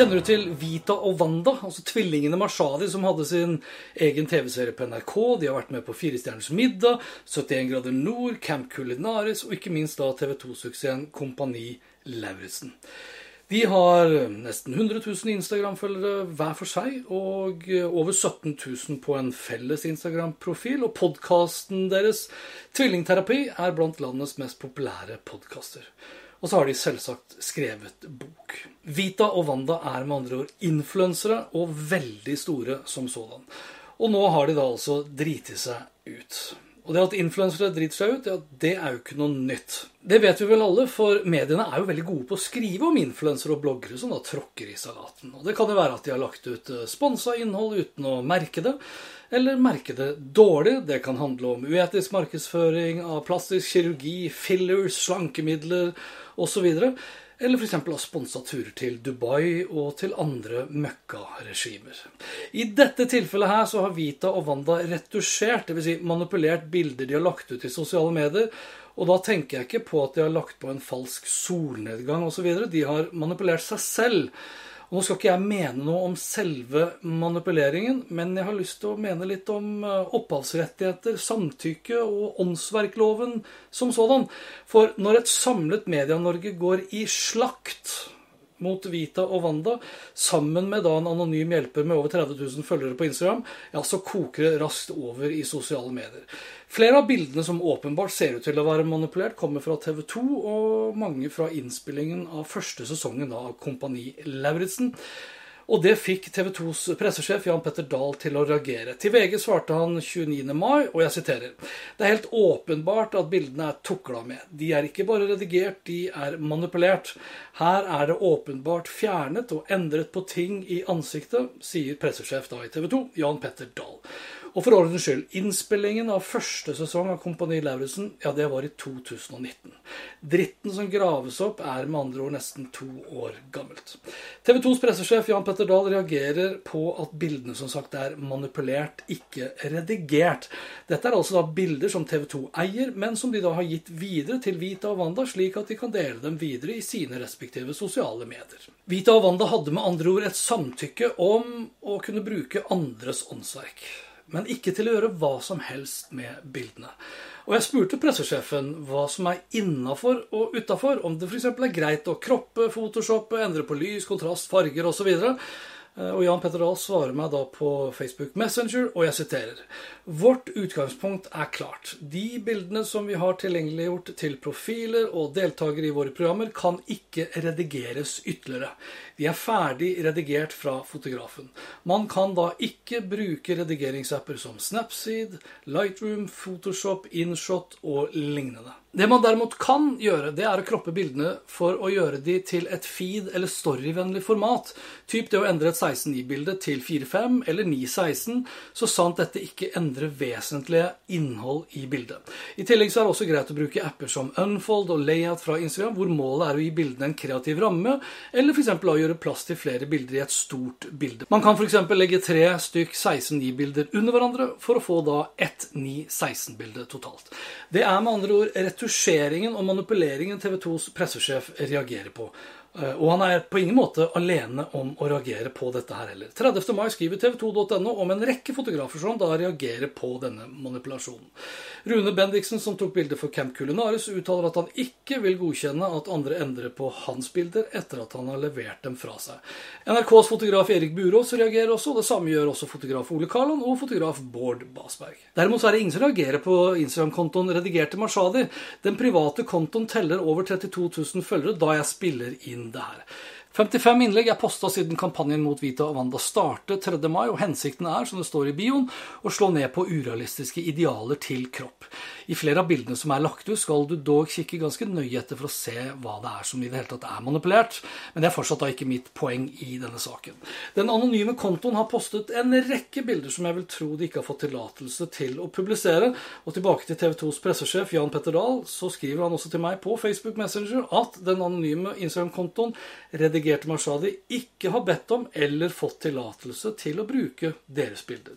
Kjenner du til Vita og Wanda, altså tvillingene Mashadi, som hadde sin egen TV-serie på NRK? De har vært med på Fire stjerners middag, 71 grader nord, Camp Culinaris og ikke minst da TV 2-suksessen Kompani Lauritzen. De har nesten 100 000 Instagram-følgere hver for seg, og over 17 000 på en felles Instagram-profil. Og podkasten deres, Tvillingterapi, er blant landets mest populære podkaster. Og så har de selvsagt skrevet bok. Vita og Wanda er med andre ord influensere, og veldig store som sådan. Og nå har de da altså driti seg ut. Og det at influensere driter seg ut, ja, det er jo ikke noe nytt. Det vet vi vel alle, for mediene er jo veldig gode på å skrive om influensere og bloggere som da tråkker i salaten. Og det kan jo være at de har lagt ut sponsa innhold uten å merke det, eller merke det dårlig. Det kan handle om uetisk markedsføring av plastisk kirurgi, fillers, slankemidler osv. Eller f.eks. ha sponsa turer til Dubai og til andre møkkaregimer. I dette tilfellet her så har Vita og Wanda retusjert, dvs. Si manipulert bilder de har lagt ut i sosiale medier. Og da tenker jeg ikke på at de har lagt på en falsk solnedgang osv. De har manipulert seg selv. Og Nå skal ikke jeg mene noe om selve manipuleringen, men jeg har lyst til å mene litt om opphavsrettigheter, samtykke og åndsverkloven som sådan. For når et samlet Media-Norge går i slakt mot Vita og Wanda, sammen med da en anonym hjelper med over 30 000 følgere på Instagram, ja, så koker det raskt over i sosiale medier. Flere av bildene som åpenbart ser ut til å være manipulert, kommer fra TV 2, og mange fra innspillingen av første sesongen av Kompani Lauritzen. Og det fikk TV 2s pressesjef Jan Petter Dahl til å reagere. Til VG svarte han 29. mai, og jeg siterer Det er helt åpenbart at bildene er tukla med. De er ikke bare redigert, de er manipulert. Her er det åpenbart fjernet og endret på ting i ansiktet, sier pressesjef da i TV 2, Jan Petter Dahl. Og for ordens skyld, innspillingen av første sesong av Kompani Lauritzen, ja, det var i 2019. Dritten som graves opp, er med andre ord nesten to år gammelt. TV 2s pressesjef Jan Petter Dahl reagerer på at bildene som sagt er manipulert, ikke redigert. Dette er altså da bilder som TV 2 eier, men som de da har gitt videre til Vita og Wanda, slik at de kan dele dem videre i sine respektive sosiale medier. Vita og Wanda hadde med andre ord et samtykke om å kunne bruke andres åndsverk men ikke til å gjøre hva som helst med bildene. Og jeg spurte pressesjefen hva som er innafor og utafor, om det f.eks. er greit å kroppe, photoshoppe, endre på lys, kontrast, farger osv. Og Jan Petter Dahl svarer meg da på Facebook Messenger, og jeg siterer. Vårt utgangspunkt er klart. De bildene som vi har tilgjengeliggjort til profiler og deltakere i våre programmer, kan ikke redigeres ytterligere. De er ferdig redigert fra fotografen. Man kan da ikke bruke redigeringsapper som Snapseed, Lightroom, Photoshop, InShot og lignende. Det man derimot kan gjøre, det er å kroppe bildene for å gjøre de til et feed- eller storyvennlig format. Typ det å endre et 16.9-bilde til 4.5 eller 9.16, så sant dette ikke endrer vesentlige innhold i bildet. I tillegg så er det også greit å bruke apper som Unfold og Layout fra Instagram, hvor målet er å gi bildene en kreativ ramme, eller f.eks. å gjøre plass til flere bilder i et stort bilde. Man kan f.eks. legge tre stykk 16.9-bilder under hverandre for å få da ett 9.16-bilde totalt. Det er med andre ord retusjeringen og manipuleringen TV 2s pressesjef reagerer på. Eh, og han er på ingen måte alene om å reagere på dette her heller. 30. mai skriver tv2.no om en rekke fotografer som da reagerer på denne manipulasjonen. Rune Bendiksen, som tok bildet for Camp Culinaris, uttaler at han ikke vil godkjenne at andre endrer på hans bilder etter at han har levert dem fra seg. NRKs fotograf Erik Burås reagerer også, og det samme gjør også fotograf Ole Karlon og fotograf Bård Basberg. Derimot er det ingen som reagerer på Instagram-kontoen Redigerte Mashadi. Den private kontoen teller over 32 000 følgere da jeg spiller inn inn det her. 55 innlegg er posta siden kampanjen mot Vita og Wanda startet 3. mai, og hensikten er, som det står i bioen, å slå ned på urealistiske idealer til kropp. I flere av bildene som er lagt ut, skal du dog kikke ganske nøye etter for å se hva det er som i det hele tatt er manipulert, men det er fortsatt da ikke mitt poeng i denne saken. Den anonyme kontoen har postet en rekke bilder som jeg vil tro de ikke har fått tillatelse til å publisere, og tilbake til TV 2s pressesjef Jan Petter Dahl, så skriver han også til meg på Facebook Messenger at den anonyme Instagram-kontoen redigerte Mashadi ikke har bedt om eller fått tillatelse til å bruke deres bilder.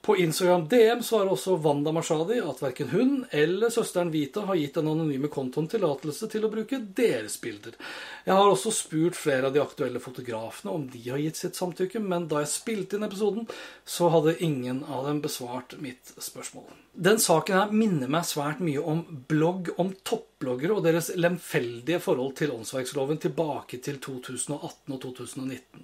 På Instagram DM svarer også Wanda Mashadi at verken hun eller søsteren Vita har gitt den anonyme kontoen tillatelse til å bruke deres bilder. Jeg har også spurt flere av de aktuelle fotografene om de har gitt sitt samtykke, men da jeg spilte inn episoden, så hadde ingen av dem besvart mitt spørsmål. Den saken her minner meg svært mye om blogg om toppbloggere og deres lemfeldige forhold til åndsverksloven tilbake til 2018 og 2019.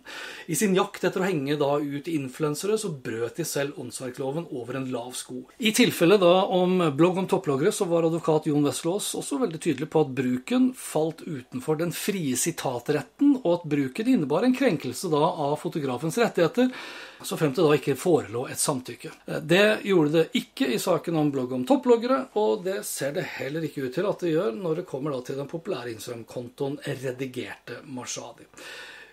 I sin jakt etter å henge da ut influensere, så brøt de selv åndsverkloven over en lav sko. I tilfellet da om blogg om topploggere, så var advokat Jon Wesselås også veldig tydelig på at bruken falt utenfor den frie sitatretten, og at bruken innebar en krenkelse da av fotografens rettigheter så frem til da ikke forelå et samtykke. Det gjorde det ikke i saken om blogg om topploggere, og det ser det heller ikke ut til at det gjør når det kommer til den populære Instagram-kontoen Redigerte Mashadi.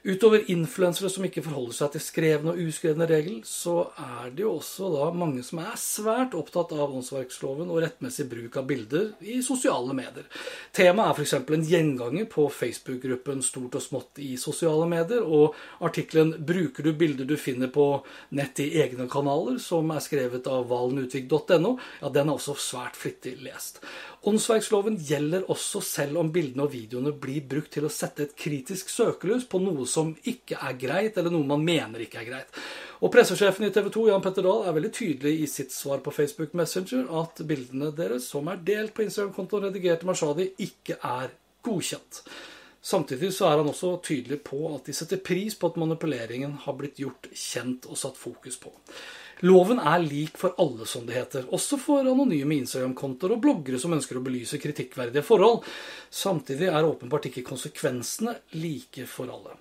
Utover influensere som ikke forholder seg til skrevne og uskrevne regler, så er det jo også da mange som er svært opptatt av åndsverksloven og rettmessig bruk av bilder i sosiale medier. Temaet er f.eks. en gjenganger på Facebook-gruppen Stort og smått i sosiale medier, og artikkelen 'Bruker du bilder du finner på nett i egne kanaler', som er skrevet av valenutvik.no, ja, den er også svært flittig lest. Åndsverksloven gjelder også selv om bildene og videoene blir brukt til å sette et kritisk søkelys på noe som ikke er greit, eller noe man mener ikke er greit. Og Pressesjefen i TV 2, Jan Petter Dahl, er veldig tydelig i sitt svar på Facebook Messenger at bildene deres, som er delt på Instagram-kontoen redigert redigerte Mashadi, ikke er godkjent. Samtidig så er han også tydelig på at de setter pris på at manipuleringen har blitt gjort kjent og satt fokus på. Loven er lik for alle, som det heter, også for anonyme Instagram-kontoer og bloggere som ønsker å belyse kritikkverdige forhold. Samtidig er åpenbart ikke konsekvensene like for alle.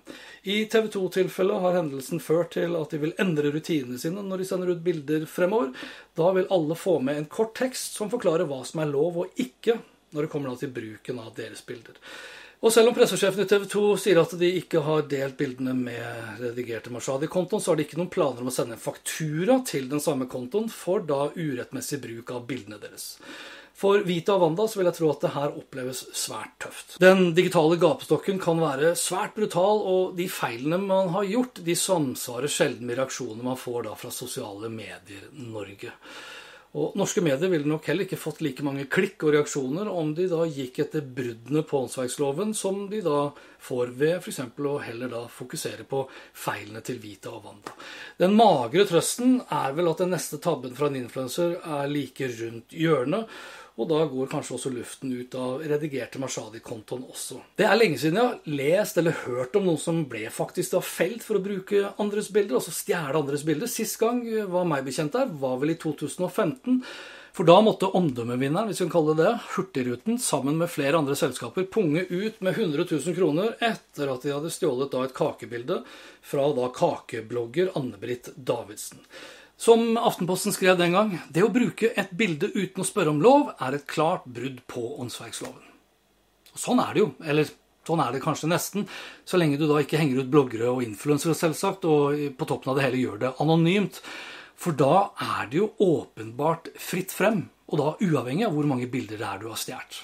I TV 2-tilfellet har hendelsen ført til at de vil endre rutinene sine når de sender ut bilder fremover. Da vil alle få med en kort tekst som forklarer hva som er lov og ikke når det kommer til bruken av deres bilder. Og selv om pressesjefen i TV 2 sier at de ikke har delt bildene med redigerte Mashadi-kontoen, så har de ikke noen planer om å sende en faktura til den samme kontoen for da urettmessig bruk av bildene deres. For Vita og Wanda så vil jeg tro at det her oppleves svært tøft. Den digitale gapestokken kan være svært brutal, og de feilene man har gjort, de samsvarer sjelden med reaksjonene man får da fra sosiale medier Norge. Og norske medier ville nok heller ikke fått like mange klikk og reaksjoner om de da gikk etter bruddene på åndsverksloven, som de da får ved f.eks. å heller da fokusere på feilene til Vita og Wanda. Den magre trøsten er vel at den neste tabben fra en influenser er like rundt hjørnet. Og da går kanskje også luften ut av redigerte Mashadi-kontoen også. Det er lenge siden jeg har lest eller hørt om noen som ble faktisk da felt for å bruke andres bilder, altså stjele andres bilder. Sist gang var meg bekjent der, var vel i 2015. For da måtte omdømmevinneren, hvis vi kan kalle det det, Hurtigruten, sammen med flere andre selskaper punge ut med 100 000 kroner etter at de hadde stjålet da et kakebilde fra da kakeblogger Anne-Britt Davidsen. Som Aftenposten skrev den gang, det å bruke et bilde uten å spørre om lov er et klart brudd på åndsverksloven. Sånn er det jo. Eller sånn er det kanskje nesten. Så lenge du da ikke henger ut bloggere og influensere, selvsagt, og på toppen av det hele gjør det anonymt. For da er det jo åpenbart fritt frem. Og da uavhengig av hvor mange bilder det er du har stjålet.